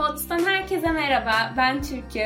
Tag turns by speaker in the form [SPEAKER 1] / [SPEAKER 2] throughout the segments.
[SPEAKER 1] Pods'tan herkese merhaba. Ben Türkü.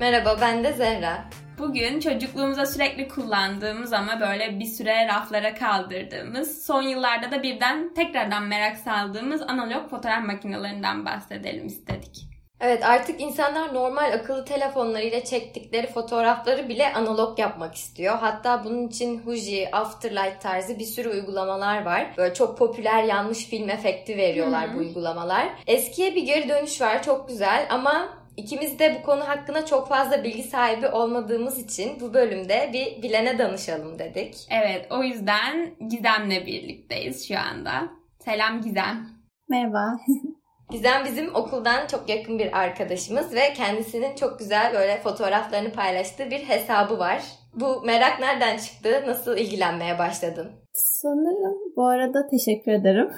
[SPEAKER 2] Merhaba ben de Zehra.
[SPEAKER 1] Bugün çocukluğumuza sürekli kullandığımız ama böyle bir süre raflara kaldırdığımız, son yıllarda da birden tekrardan merak saldığımız analog fotoğraf makinelerinden bahsedelim istedik.
[SPEAKER 2] Evet artık insanlar normal akıllı telefonlarıyla çektikleri fotoğrafları bile analog yapmak istiyor. Hatta bunun için Fuji, Afterlight tarzı bir sürü uygulamalar var. Böyle çok popüler yanlış film efekti veriyorlar Hı-hı. bu uygulamalar. Eskiye bir geri dönüş var çok güzel ama İkimiz de bu konu hakkında çok fazla bilgi sahibi olmadığımız için bu bölümde bir bilene danışalım dedik.
[SPEAKER 1] Evet, o yüzden Gizem'le birlikteyiz şu anda. Selam Gizem.
[SPEAKER 3] Merhaba.
[SPEAKER 2] Gizem bizim okuldan çok yakın bir arkadaşımız ve kendisinin çok güzel böyle fotoğraflarını paylaştığı bir hesabı var. Bu merak nereden çıktı? Nasıl ilgilenmeye başladın?
[SPEAKER 3] Sanırım bu arada teşekkür ederim.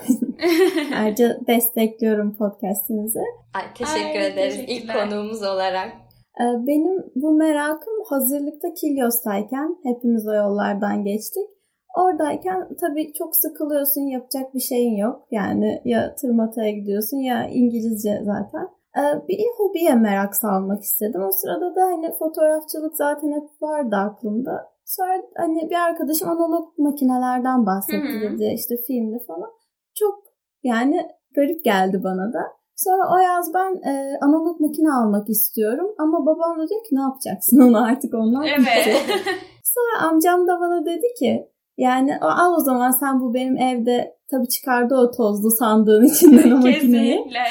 [SPEAKER 3] Ayrıca destekliyorum podcastinizi.
[SPEAKER 2] Ay, teşekkür Ay, ederiz ilk konuğumuz olarak.
[SPEAKER 3] Ee, benim bu merakım hazırlıkta Kilyos'tayken hepimiz o yollardan geçtik. Oradayken tabii çok sıkılıyorsun, yapacak bir şeyin yok. Yani ya tırmataya gidiyorsun ya İngilizce zaten. Ee, bir hobiye merak salmak istedim. O sırada da hani fotoğrafçılık zaten hep vardı aklımda. Sonra hani bir arkadaşım analog makinelerden bahsetti dedi. İşte filmde falan. Çok yani garip geldi bana da. Sonra o yaz ben e, analog makine almak istiyorum. Ama babam da diyor ki ne yapacaksın onu artık onlar
[SPEAKER 1] Evet.
[SPEAKER 3] Sonra amcam da bana dedi ki yani al o zaman sen bu benim evde tabii çıkardı o tozlu sandığın içinden o makineyi.
[SPEAKER 1] Kesinlikle.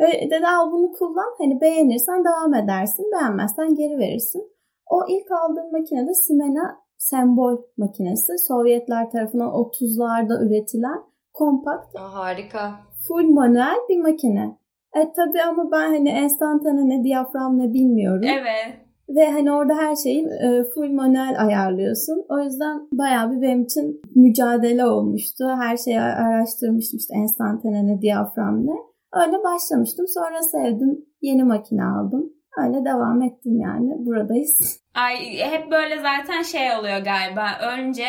[SPEAKER 3] dedi al bunu kullan. Hani beğenirsen devam edersin. Beğenmezsen geri verirsin. O ilk aldığım makine de Simena sembol makinesi. Sovyetler tarafından 30'larda üretilen kompakt.
[SPEAKER 2] Aa, harika.
[SPEAKER 3] Full manuel bir makine. E tabii ama ben hani enstantane ne diyafram ne bilmiyorum.
[SPEAKER 1] Evet.
[SPEAKER 3] Ve hani orada her şeyi e, full manuel ayarlıyorsun. O yüzden bayağı bir benim için mücadele olmuştu. Her şeyi araştırmıştım işte enstantane ne diyafram ne. Öyle başlamıştım. Sonra sevdim. Yeni makine aldım. Öyle devam ettim yani. Buradayız.
[SPEAKER 1] Ay hep böyle zaten şey oluyor galiba. Önce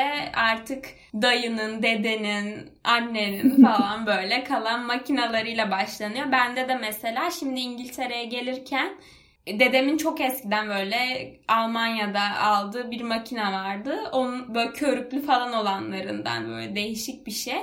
[SPEAKER 1] artık dayının, dedenin, annenin falan böyle kalan makinalarıyla başlanıyor. Bende de mesela şimdi İngiltere'ye gelirken dedemin çok eskiden böyle Almanya'da aldığı bir makine vardı. Onun böyle körüklü falan olanlarından böyle değişik bir şey.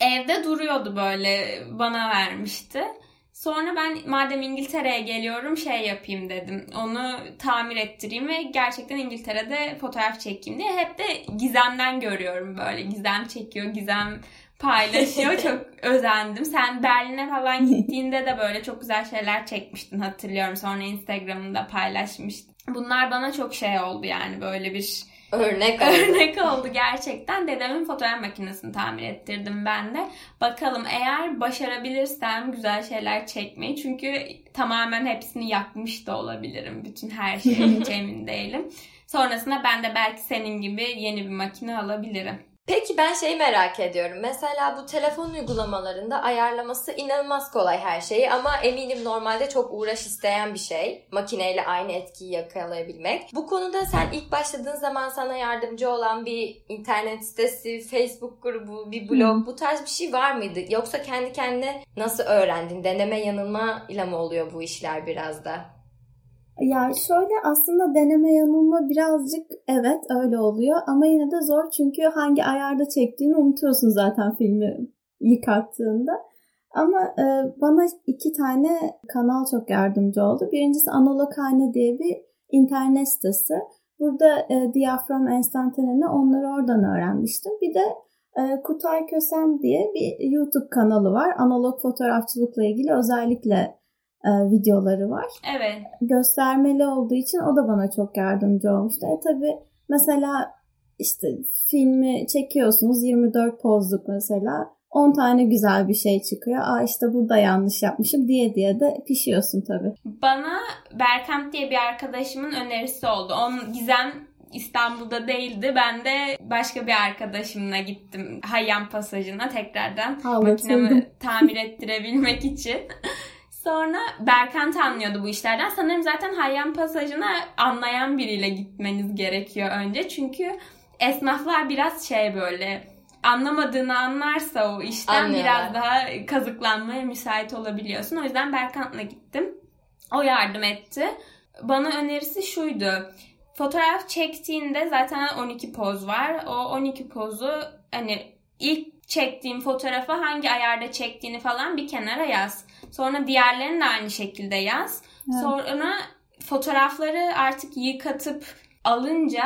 [SPEAKER 1] Evde duruyordu böyle bana vermişti. Sonra ben madem İngiltere'ye geliyorum şey yapayım dedim. Onu tamir ettireyim ve gerçekten İngiltere'de fotoğraf çekeyim diye. Hep de Gizem'den görüyorum böyle. Gizem çekiyor, Gizem paylaşıyor. çok özendim. Sen Berlin'e falan gittiğinde de böyle çok güzel şeyler çekmiştin hatırlıyorum. Sonra Instagram'da paylaşmıştın. Bunlar bana çok şey oldu yani böyle bir
[SPEAKER 2] Örnek oldu.
[SPEAKER 1] Örnek oldu gerçekten. Dedemin fotoğraf makinesini tamir ettirdim ben de. Bakalım eğer başarabilirsem güzel şeyler çekmeyi. Çünkü tamamen hepsini yakmış da olabilirim. Bütün her şeyi hiç emin değilim. Sonrasında ben de belki senin gibi yeni bir makine alabilirim.
[SPEAKER 2] Peki ben şeyi merak ediyorum. Mesela bu telefon uygulamalarında ayarlaması inanılmaz kolay her şeyi ama eminim normalde çok uğraş isteyen bir şey. Makineyle aynı etkiyi yakalayabilmek. Bu konuda sen ilk başladığın zaman sana yardımcı olan bir internet sitesi, Facebook grubu, bir blog bu tarz bir şey var mıydı? Yoksa kendi kendine nasıl öğrendin? Deneme yanılma ile mi oluyor bu işler biraz da?
[SPEAKER 3] Ya şöyle aslında deneme yanılma birazcık evet öyle oluyor ama yine de zor çünkü hangi ayarda çektiğini unutuyorsun zaten filmi yıkattığında. Ama e, bana iki tane kanal çok yardımcı oldu. Birincisi Analoghane diye bir internet sitesi. Burada e, diyafram enstantaneni onları oradan öğrenmiştim. Bir de e, Kutay Kösem diye bir YouTube kanalı var. Analog fotoğrafçılıkla ilgili özellikle e, videoları var.
[SPEAKER 1] Evet.
[SPEAKER 3] Göstermeli olduğu için o da bana çok yardımcı olmuştu. E tabi mesela işte filmi çekiyorsunuz 24 pozluk mesela 10 tane güzel bir şey çıkıyor. Aa işte burada yanlış yapmışım diye diye de pişiyorsun tabi.
[SPEAKER 1] Bana Berkamp diye bir arkadaşımın önerisi oldu. Onun Gizem İstanbul'da değildi. Ben de başka bir arkadaşımla gittim Hayyan Pasajı'na tekrardan
[SPEAKER 3] Anlatıldım.
[SPEAKER 1] makinemi tamir ettirebilmek için. Sonra Berkant anlıyordu bu işlerden. Sanırım zaten Hayyan Pasajı'na anlayan biriyle gitmeniz gerekiyor önce. Çünkü esnaflar biraz şey böyle anlamadığını anlarsa o işten
[SPEAKER 2] Anlıyorlar.
[SPEAKER 1] biraz daha kazıklanmaya müsait olabiliyorsun. O yüzden Berkant'la gittim. O yardım etti. Bana önerisi şuydu. Fotoğraf çektiğinde zaten 12 poz var. O 12 pozu hani ilk çektiğin fotoğrafı hangi ayarda çektiğini falan bir kenara yaz. Sonra diğerlerini de aynı şekilde yaz.
[SPEAKER 3] Evet.
[SPEAKER 1] Sonra fotoğrafları artık yıkatıp alınca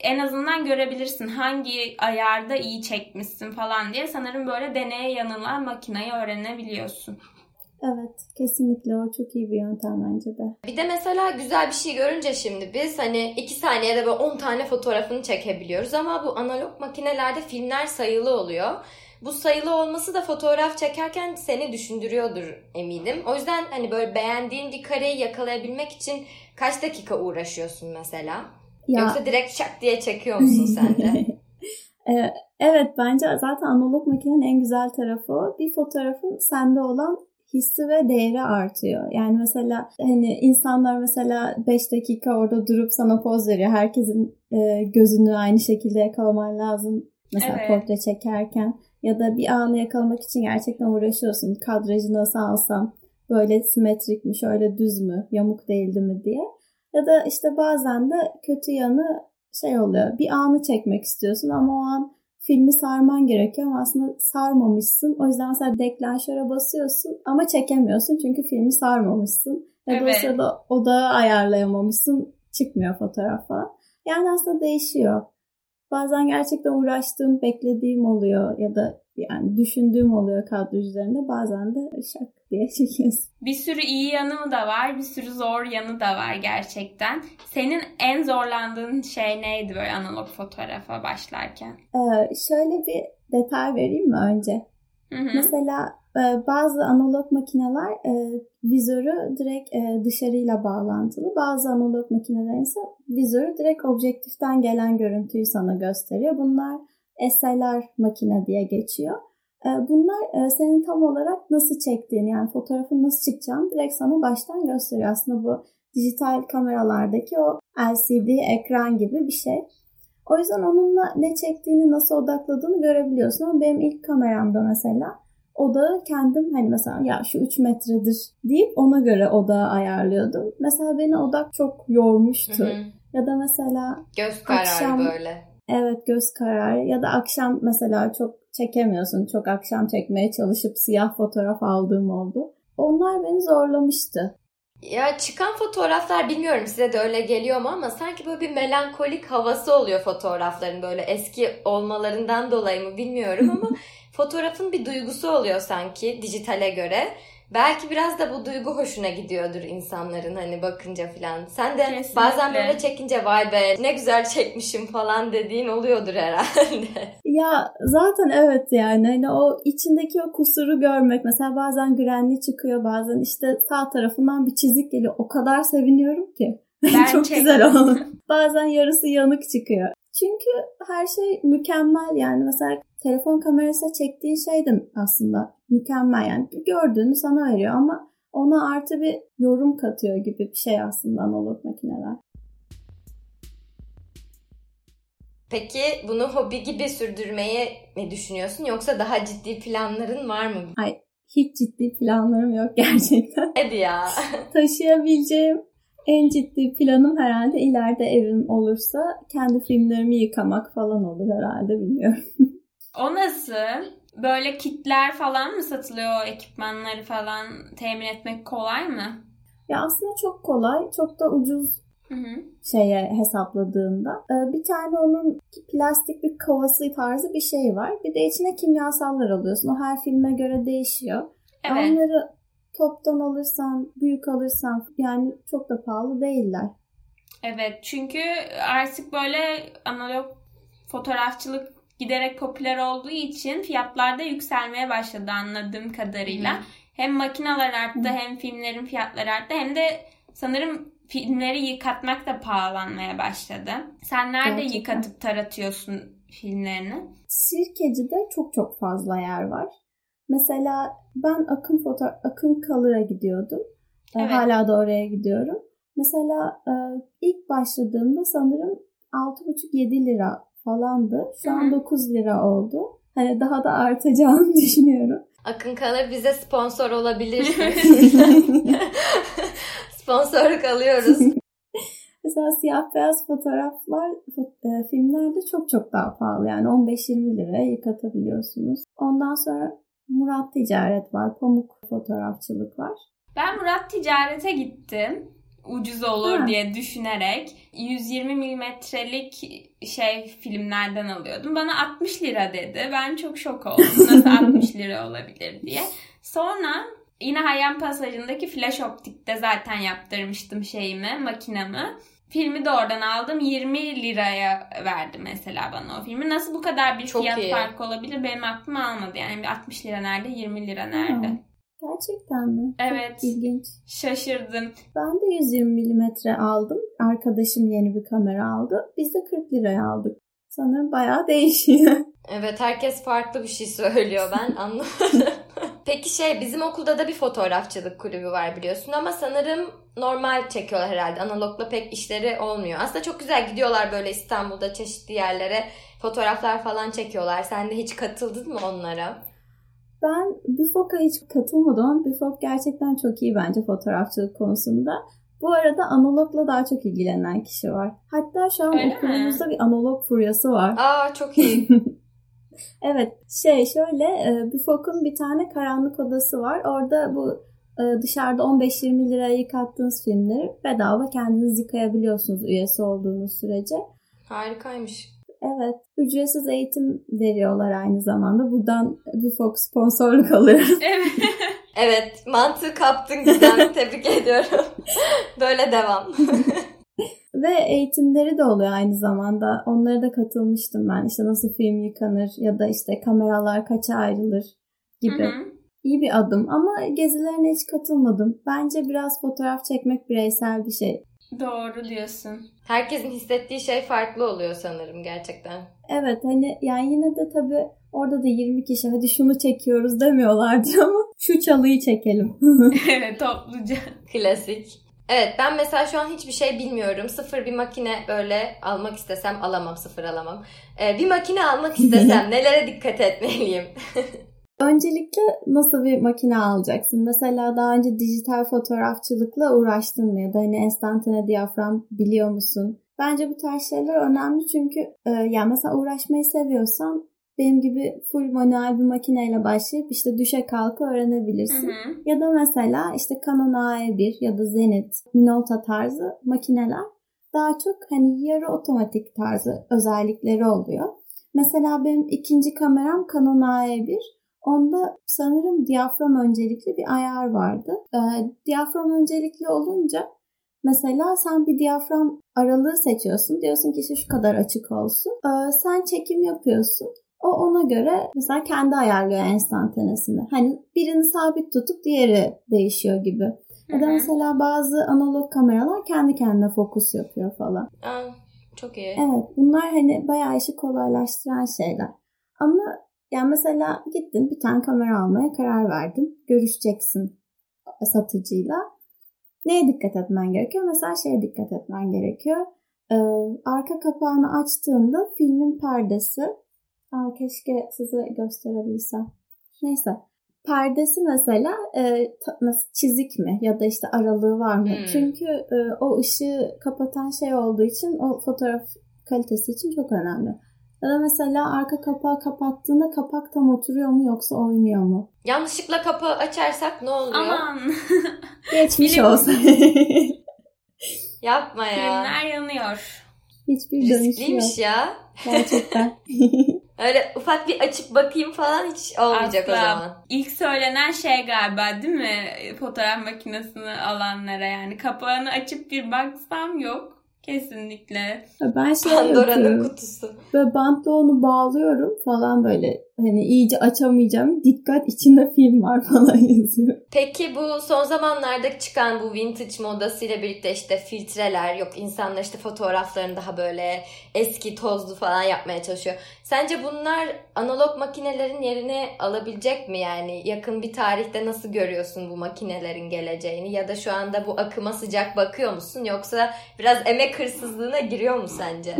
[SPEAKER 1] en azından görebilirsin hangi ayarda iyi çekmişsin falan diye. Sanırım böyle deneye yanıla makinayı öğrenebiliyorsun.
[SPEAKER 3] Evet kesinlikle o çok iyi bir yöntem bence de.
[SPEAKER 2] Bir de mesela güzel bir şey görünce şimdi biz hani 2 saniyede böyle 10 tane fotoğrafını çekebiliyoruz ama bu analog makinelerde filmler sayılı oluyor. Bu sayılı olması da fotoğraf çekerken seni düşündürüyordur eminim. O yüzden hani böyle beğendiğin bir kareyi yakalayabilmek için kaç dakika uğraşıyorsun mesela?
[SPEAKER 3] Ya,
[SPEAKER 2] Yoksa direkt şak diye çekiyor musun sen de?
[SPEAKER 3] Ee, evet bence zaten analog makinenin en güzel tarafı o. Bir fotoğrafın sende olan hissi ve değeri artıyor. Yani mesela hani insanlar mesela 5 dakika orada durup sana poz veriyor. Herkesin e, gözünü aynı şekilde yakalaman lazım. Mesela
[SPEAKER 1] Evet.
[SPEAKER 3] portre çekerken ya da bir anı yakalamak için gerçekten uğraşıyorsun. Kadrajı nasıl alsam böyle simetrik mi, şöyle düz mü, yamuk değildi mi diye. Ya da işte bazen de kötü yanı şey oluyor. Bir anı çekmek istiyorsun ama o an filmi sarman gerekiyor ama aslında sarmamışsın. O yüzden mesela deklanşöre basıyorsun ama çekemiyorsun çünkü filmi sarmamışsın. Ya da o
[SPEAKER 1] Evet.
[SPEAKER 3] sırada odağı ayarlayamamışsın. Çıkmıyor fotoğraf falan. Yani aslında değişiyor. Bazen gerçekten uğraştığım, beklediğim oluyor ya da yani düşündüğüm oluyor kadro üzerinde. Bazen de şak diye çekiyorsun.
[SPEAKER 1] Bir sürü iyi yanı da var, bir sürü zor yanı da var gerçekten. Senin en zorlandığın şey neydi böyle analog fotoğrafa başlarken?
[SPEAKER 3] Ee, şöyle bir detay vereyim mi önce?
[SPEAKER 1] Hı hı.
[SPEAKER 3] Mesela e, bazı analog makineler e, vizörü direkt e, dışarıyla bağlantılı. Bazı analog makineler ise vizörü direkt objektiften gelen görüntüyü sana gösteriyor. Bunlar SLR makine diye geçiyor. E, bunlar e, senin tam olarak nasıl çektiğini yani fotoğrafın nasıl çıkacağını direkt sana baştan gösteriyor. Aslında bu dijital kameralardaki o LCD ekran gibi bir şey. O yüzden onunla ne çektiğini, nasıl odakladığını görebiliyorsun. Ama benim ilk kameramda mesela odağı kendim hani mesela ya şu 3 metredir deyip ona göre odağı ayarlıyordum. Mesela beni odak çok yormuştu.
[SPEAKER 2] Hı hı.
[SPEAKER 3] Ya da mesela
[SPEAKER 2] Göz kararı
[SPEAKER 3] Akşam-
[SPEAKER 2] böyle.
[SPEAKER 3] Evet göz kararı ya da akşam mesela çok çekemiyorsun. Çok akşam çekmeye çalışıp siyah fotoğraf aldığım oldu. Onlar beni zorlamıştı.
[SPEAKER 2] Ya çıkan fotoğraflar bilmiyorum size de öyle geliyor mu ama sanki böyle bir melankolik havası oluyor fotoğrafların böyle eski olmalarından dolayı mı bilmiyorum ama fotoğrafın bir duygusu oluyor sanki dijitale göre. Belki biraz da bu duygu hoşuna gidiyordur insanların hani bakınca falan. Sen de
[SPEAKER 1] Kesinlikle.
[SPEAKER 2] bazen böyle çekince vay be ne güzel çekmişim falan dediğin oluyordur herhalde.
[SPEAKER 3] Ya zaten evet yani hani o içindeki o kusuru görmek mesela bazen güvenli çıkıyor bazen işte sağ tarafından bir çizik geliyor o kadar seviniyorum ki
[SPEAKER 1] Ben
[SPEAKER 3] çok güzel oldu bazen yarısı yanık çıkıyor çünkü her şey mükemmel yani mesela telefon kamerasıyla çektiğin şey de aslında mükemmel yani gördüğünü sana veriyor ama ona artı bir yorum katıyor gibi bir şey aslında analog makineler.
[SPEAKER 2] Peki bunu hobi gibi sürdürmeyi mi düşünüyorsun yoksa daha ciddi planların var mı?
[SPEAKER 3] Hiç ciddi planlarım yok gerçekten.
[SPEAKER 2] Hadi ya.
[SPEAKER 3] taşıyabileceğim en ciddi planım herhalde ileride evim olursa kendi filmlerimi yıkamak falan olur herhalde bilmiyorum.
[SPEAKER 1] O nasıl? Böyle kitler falan mı satılıyor ekipmanları falan temin etmek kolay mı?
[SPEAKER 3] Ya aslında çok kolay, çok da ucuz
[SPEAKER 1] Hı hı.
[SPEAKER 3] şeye hesapladığında. Ee, Bir tane onun plastik bir kovası tarzı bir şey var. Bir de içine kimyasallar alıyorsun. O her filme göre değişiyor.
[SPEAKER 1] Evet.
[SPEAKER 3] Onları toptan alırsan, büyük alırsan yani çok da pahalı değiller.
[SPEAKER 1] Evet çünkü artık böyle analog fotoğrafçılık giderek popüler olduğu için fiyatlar da yükselmeye başladı anladığım kadarıyla.
[SPEAKER 2] Hı.
[SPEAKER 1] Hem makineler arttı hem filmlerin fiyatları arttı hem de sanırım filmleri yıkatmak da pahalanmaya başladı. Sen nerede
[SPEAKER 3] Gerçekten.
[SPEAKER 1] yıkatıp taratıyorsun filmlerini?
[SPEAKER 3] Sirkeci'de çok çok fazla yer var. Mesela ben Akın foto Akın Kalır'a gidiyordum. Ee,
[SPEAKER 1] Evet.
[SPEAKER 3] Hala da oraya gidiyorum. Mesela e, ilk başladığımda sanırım 6,5-7 lira falandı. Şu an
[SPEAKER 1] hı.
[SPEAKER 3] 9 lira oldu. hani daha da artacağını düşünüyorum.
[SPEAKER 2] Akın Kalır bize sponsor olabilir. Sponsorluk alıyoruz.
[SPEAKER 3] Mesela siyah beyaz fotoğraflar e, filmlerde çok çok daha pahalı. Yani 15-20 liraya yıkatabiliyorsunuz. Ondan sonra Murat Ticaret var. Pamuk fotoğrafçılık var.
[SPEAKER 1] Ben Murat Ticaret'e gittim. Ucuz olur ha. diye düşünerek 120 milimetrelik şey filmlerden alıyordum. Bana 60 lira dedi. Ben çok şok oldum. Nasıl 60 lira olabilir diye. Sonra yine Hayyan Pasajı'ndaki flash optikte zaten yaptırmıştım şeyimi, makinamı. Filmi de oradan aldım. 20 liraya verdi mesela bana o filmi. Nasıl bu kadar bir Çok fiyat iyi. farkı olabilir? Benim aklım almadı. Yani 60 lira nerede, 20 lira nerede? Hmm.
[SPEAKER 3] Gerçekten mi?
[SPEAKER 1] Evet.
[SPEAKER 3] Çok ilginç.
[SPEAKER 1] Şaşırdım.
[SPEAKER 3] Ben de 120 milimetre aldım. Arkadaşım yeni bir kamera aldı. Biz de 40 liraya aldık. Sanırım bayağı değişiyor.
[SPEAKER 2] Evet herkes farklı bir şey söylüyor ben anlamadım. Peki şey bizim okulda da bir fotoğrafçılık kulübü var biliyorsun ama sanırım normal çekiyorlar herhalde. Analogla pek işleri olmuyor. Aslında çok güzel gidiyorlar böyle İstanbul'da çeşitli yerlere fotoğraflar falan çekiyorlar. Sen de hiç katıldın mı onlara?
[SPEAKER 3] Ben BÜFOK'a hiç katılmadım ama BÜFOK gerçekten çok iyi bence fotoğrafçılık konusunda. Bu arada analogla daha çok ilgilenen kişi var. Hatta şu an Öyle okulumuzda mi? bir analog furyası var.
[SPEAKER 2] Aa çok iyi.
[SPEAKER 3] evet şey şöyle e, BÜFOK'un bir tane karanlık odası var. Orada bu e, dışarıda 15-20 liraya yıkattığınız filmleri bedava kendiniz yıkayabiliyorsunuz üyesi olduğunuz sürece.
[SPEAKER 2] Harikaymış.
[SPEAKER 3] Evet. Ücretsiz eğitim veriyorlar aynı zamanda. Buradan bir Fox sponsorluk alıyorum.
[SPEAKER 2] Evet. evet. Mantığı kaptın güzel. Tebrik ediyorum. Böyle devam.
[SPEAKER 3] Ve eğitimleri de oluyor aynı zamanda. Onlara da katılmıştım ben. İşte nasıl film yıkanır ya da işte kameralar kaça ayrılır gibi. Hı hı. İyi bir adım ama gezilerine hiç katılmadım. Bence biraz fotoğraf çekmek bireysel bir şey.
[SPEAKER 1] Doğru diyorsun.
[SPEAKER 2] Herkesin hissettiği şey farklı oluyor sanırım gerçekten.
[SPEAKER 3] Evet hani yani yine de tabii orada da 20 kişi hadi şunu çekiyoruz demiyorlardı ama şu çalıyı çekelim.
[SPEAKER 1] evet topluca.
[SPEAKER 2] Klasik. Evet ben mesela şu an hiçbir şey bilmiyorum. Sıfır bir makine böyle almak istesem alamam. Sıfır alamam. Ee, bir makine almak istesem nelere dikkat etmeliyim?
[SPEAKER 3] Öncelikle nasıl bir makine alacaksın? Mesela daha önce dijital fotoğrafçılıkla uğraştın mı? Ya da hani enstantane diyafram biliyor musun? Bence bu tarz şeyler önemli çünkü e, yani mesela uğraşmayı seviyorsan benim gibi full manuel bir makineyle başlayıp işte düşe kalka öğrenebilirsin. Hı hı. Ya da mesela işte Canon AE1 ya da Zenit, Minolta tarzı makineler daha çok hani yarı otomatik tarzı özellikleri oluyor. Mesela benim ikinci kameram Canon AE1. Onda sanırım diyafram öncelikli bir ayar vardı. E, diyafram öncelikli olunca mesela sen bir diyafram aralığı seçiyorsun. Diyorsun ki işte şu kadar açık olsun. E, sen çekim yapıyorsun. O ona göre mesela kendi ayarlıyor enstantanesinde. Hani birini sabit tutup diğeri değişiyor gibi. Ya da mesela bazı analog kameralar kendi kendine fokus yapıyor falan.
[SPEAKER 2] Aa, çok iyi.
[SPEAKER 3] Evet bunlar hani bayağı işi kolaylaştıran şeyler. Ama yani mesela gittin bir tane kamera almaya karar verdin. Görüşeceksin satıcıyla. Neye dikkat etmen gerekiyor? Mesela şeye dikkat etmen gerekiyor. Ee, arka kapağını açtığında filmin perdesi Aa, keşke size gösterebilsem. Neyse. Perdesi mesela e, çizik mi ya da işte aralığı var mı? Hmm. Çünkü e, o ışığı kapatan şey olduğu için o fotoğraf kalitesi için çok önemli. Ya da mesela arka kapağı kapattığında kapak tam oturuyor mu yoksa oynuyor mu?
[SPEAKER 2] Yanlışlıkla kapağı açarsak ne oluyor?
[SPEAKER 1] Aman.
[SPEAKER 3] Geçmiş olsun.
[SPEAKER 2] Yapma ya.
[SPEAKER 1] Filmler yanıyor.
[SPEAKER 3] Hiçbir dönüşü yok.
[SPEAKER 2] ya.
[SPEAKER 3] Gerçekten.
[SPEAKER 2] Öyle ufak bir açıp bakayım falan hiç olmayacak Asla. o zaman.
[SPEAKER 1] İlk söylenen şey galiba değil mi? Fotoğraf makinesini alanlara yani kapağını açıp bir baksam yok. Kesinlikle.
[SPEAKER 3] Ben şey Pandora'nın kutusu. Böyle bantla onu bağlıyorum falan böyle hani iyice açamayacağım. Dikkat içinde film var falan yazıyor.
[SPEAKER 2] Peki bu son zamanlarda çıkan bu vintage modasıyla birlikte işte filtreler yok. insanlar işte fotoğraflarını daha böyle eski tozlu falan yapmaya çalışıyor. Sence bunlar analog makinelerin yerini alabilecek mi yani? Yakın bir tarihte nasıl görüyorsun bu makinelerin geleceğini? Ya da şu anda bu akıma sıcak bakıyor musun? Yoksa biraz emek hırsızlığına giriyor mu sence?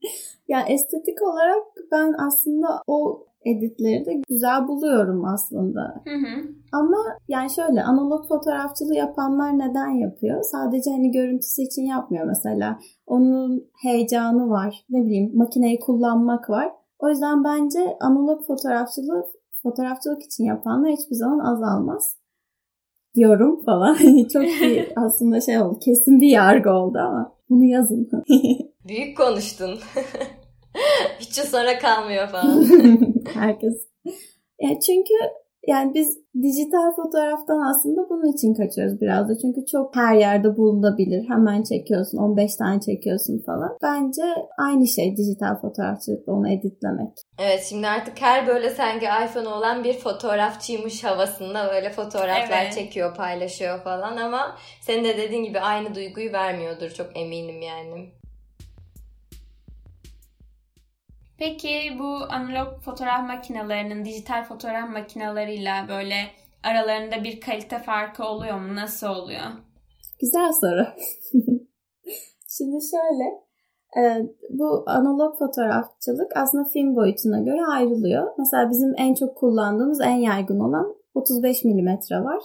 [SPEAKER 3] ya estetik olarak ben aslında o editleri de güzel buluyorum aslında.
[SPEAKER 1] Hı hı.
[SPEAKER 3] Ama yani şöyle analog fotoğrafçılığı yapanlar neden yapıyor? Sadece hani görüntüsü için yapmıyor mesela. Onun heyecanı var. Ne bileyim makineyi kullanmak var. O yüzden bence analog fotoğrafçılığı fotoğrafçılık için yapanlar hiçbir zaman azalmaz diyorum falan. Çok bir aslında şey oldu. Kesin bir yargı oldu ama bunu yazın.
[SPEAKER 2] Büyük konuştun. Hiç sonra kalmıyor falan.
[SPEAKER 3] Herkes. Yani çünkü yani biz dijital fotoğraftan aslında bunun için kaçıyoruz biraz da. Çünkü çok her yerde bulunabilir. Hemen çekiyorsun. 15 tane çekiyorsun falan. Bence aynı şey dijital fotoğrafçılıkla onu editlemek.
[SPEAKER 2] Evet şimdi artık her böyle sanki iPhone olan bir fotoğrafçıymış havasında böyle fotoğraflar evet. çekiyor, paylaşıyor falan ama senin de dediğin gibi aynı duyguyu vermiyordur çok eminim yani.
[SPEAKER 1] Peki bu analog fotoğraf makinelerinin dijital fotoğraf makineleriyle böyle aralarında bir kalite farkı oluyor mu? Nasıl oluyor?
[SPEAKER 3] Güzel soru. Şimdi şöyle e, bu analog fotoğrafçılık aslında film boyutuna göre ayrılıyor. Mesela bizim en çok kullandığımız en yaygın olan 35 milimetre var.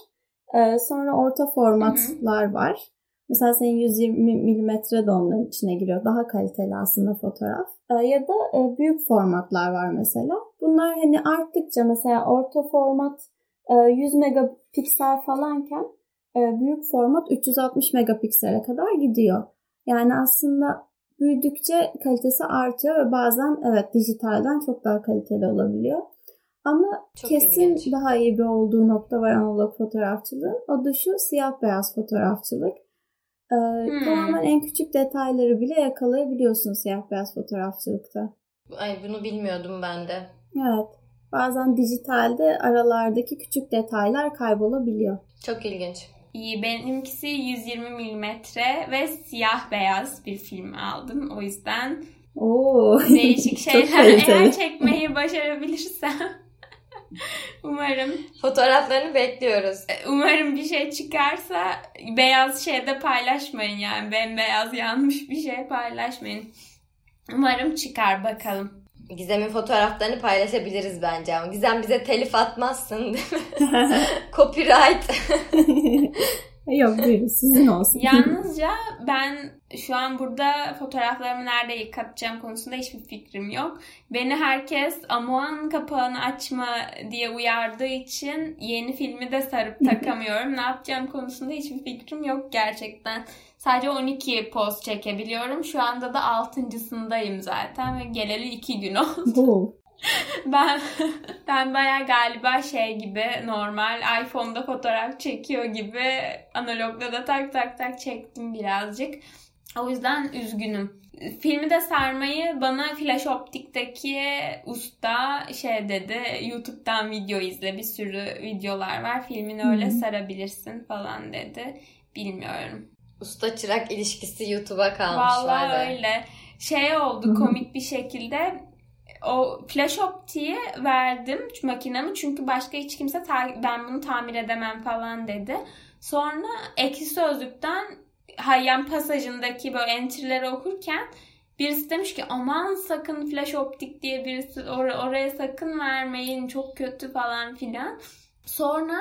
[SPEAKER 3] E, sonra orta formatlar var. Mesela senin 120 milimetre de onların içine giriyor. Daha kaliteli aslında fotoğraf. E, ya da e, büyük formatlar var mesela. Bunlar hani arttıkça mesela orta format 100 e, megapiksel falanken büyük format 360 megapiksele kadar gidiyor. Yani aslında büyüdükçe kalitesi artıyor ve bazen evet dijitalden çok daha kaliteli olabiliyor. Ama çok kesin ilginç. daha iyi bir olduğu nokta var analog fotoğrafçılığın. O da şu siyah beyaz fotoğrafçılık. Ee, hmm. Tamamen en küçük detayları bile yakalayabiliyorsun siyah beyaz fotoğrafçılıkta.
[SPEAKER 2] Ay bunu bilmiyordum ben de.
[SPEAKER 3] Evet. Bazen dijitalde aralardaki küçük detaylar kaybolabiliyor.
[SPEAKER 2] Çok ilginç.
[SPEAKER 1] İyi. Benimkisi 120 milimetre ve siyah beyaz bir film aldım. O yüzden
[SPEAKER 3] Oo,
[SPEAKER 1] değişik şeyler eğer çekmeyi başarabilirsem Umarım.
[SPEAKER 2] Fotoğraflarını bekliyoruz.
[SPEAKER 1] E, umarım bir şey çıkarsa beyaz şeyde paylaşmayın yani. Bembeyaz yanmış bir şey paylaşmayın. Umarım çıkar bakalım.
[SPEAKER 2] Gizem'in fotoğraflarını paylaşabiliriz bence ama Gizem bize telif atmazsın değil mi? Copyright.
[SPEAKER 3] Yok buyurun sizin olsun.
[SPEAKER 1] Yalnızca ben şu an burada fotoğraflarımı nerede yıkatacağım konusunda hiçbir fikrim yok. Beni herkes amuan kapağını açma diye uyardığı için yeni filmi de sarıp takamıyorum. ne yapacağım konusunda hiçbir fikrim yok gerçekten. Sadece 12 poz çekebiliyorum. Şu anda da altıncısındayım zaten ve geleli 2 gün oldu. ben ben baya galiba şey gibi normal iPhone'da fotoğraf çekiyor gibi analogda da tak tak tak çektim birazcık. O yüzden üzgünüm. Filmi de sarmayı bana Flash Optik'teki usta şey dedi. YouTube'dan video izle bir sürü videolar var. Filmini öyle hmm. sarabilirsin falan dedi. Bilmiyorum.
[SPEAKER 2] Usta çırak ilişkisi YouTube'a kalmış.
[SPEAKER 1] Vallahi öyle. Şey oldu komik bir şekilde o flash optiği verdim makinemi çünkü başka hiç kimse ben bunu tamir edemem falan dedi. Sonra ekşi sözlükten Hayyan pasajındaki böyle entry'leri okurken birisi demiş ki aman sakın flash optik diye birisi or- oraya sakın vermeyin çok kötü falan filan. Sonra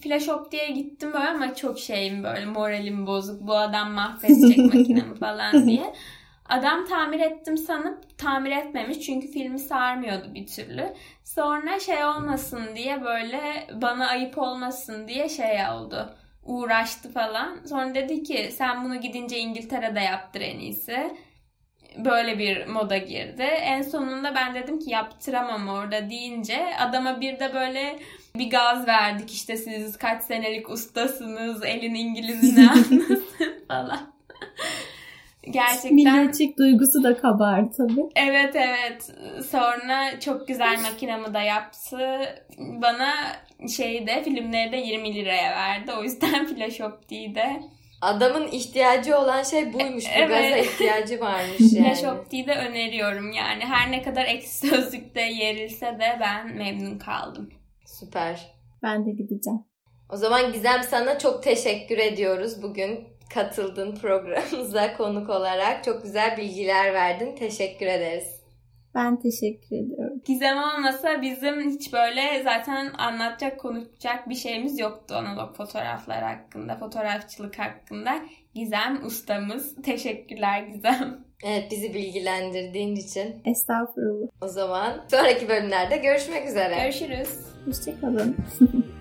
[SPEAKER 1] flash optiğe gittim böyle ama çok şeyim böyle moralim bozuk bu adam mahvedecek makinemi falan diye. Adam tamir ettim sanıp tamir etmemiş çünkü filmi sarmıyordu bir türlü. Sonra şey olmasın diye böyle bana ayıp olmasın diye şey oldu. Uğraştı falan. Sonra dedi ki sen bunu gidince İngiltere'de yaptır en iyisi. Böyle bir moda girdi. En sonunda ben dedim ki yaptıramam orada deyince adama bir de böyle bir gaz verdik işte siz kaç senelik ustasınız elin İngilizini anlasın falan. Gerçekten.
[SPEAKER 3] Milliyetçilik duygusu da kabardı tabii.
[SPEAKER 1] Evet evet. Sonra çok güzel makinamı da yaptı. Bana şeyi de filmleri de 20 liraya verdi. O yüzden flash optiği de
[SPEAKER 2] Adamın ihtiyacı olan şey buymuş. Bu evet. gaza ihtiyacı varmış yani.
[SPEAKER 1] Flash optiği de öneriyorum yani. Her ne kadar eksi sözlükte yerilse de ben memnun kaldım.
[SPEAKER 2] Süper.
[SPEAKER 3] Ben de gideceğim.
[SPEAKER 2] O zaman Gizem sana çok teşekkür ediyoruz bugün katıldın programımıza konuk olarak. Çok güzel bilgiler verdin. Teşekkür ederiz.
[SPEAKER 3] Ben teşekkür ediyorum.
[SPEAKER 1] Gizem olmasa bizim hiç böyle zaten anlatacak, konuşacak bir şeyimiz yoktu analog fotoğraflar hakkında, fotoğrafçılık hakkında. Gizem ustamız. Teşekkürler Gizem.
[SPEAKER 2] Evet bizi bilgilendirdiğin için.
[SPEAKER 3] Estağfurullah.
[SPEAKER 2] O zaman sonraki bölümlerde görüşmek üzere.
[SPEAKER 1] Görüşürüz.
[SPEAKER 3] Hoşçakalın.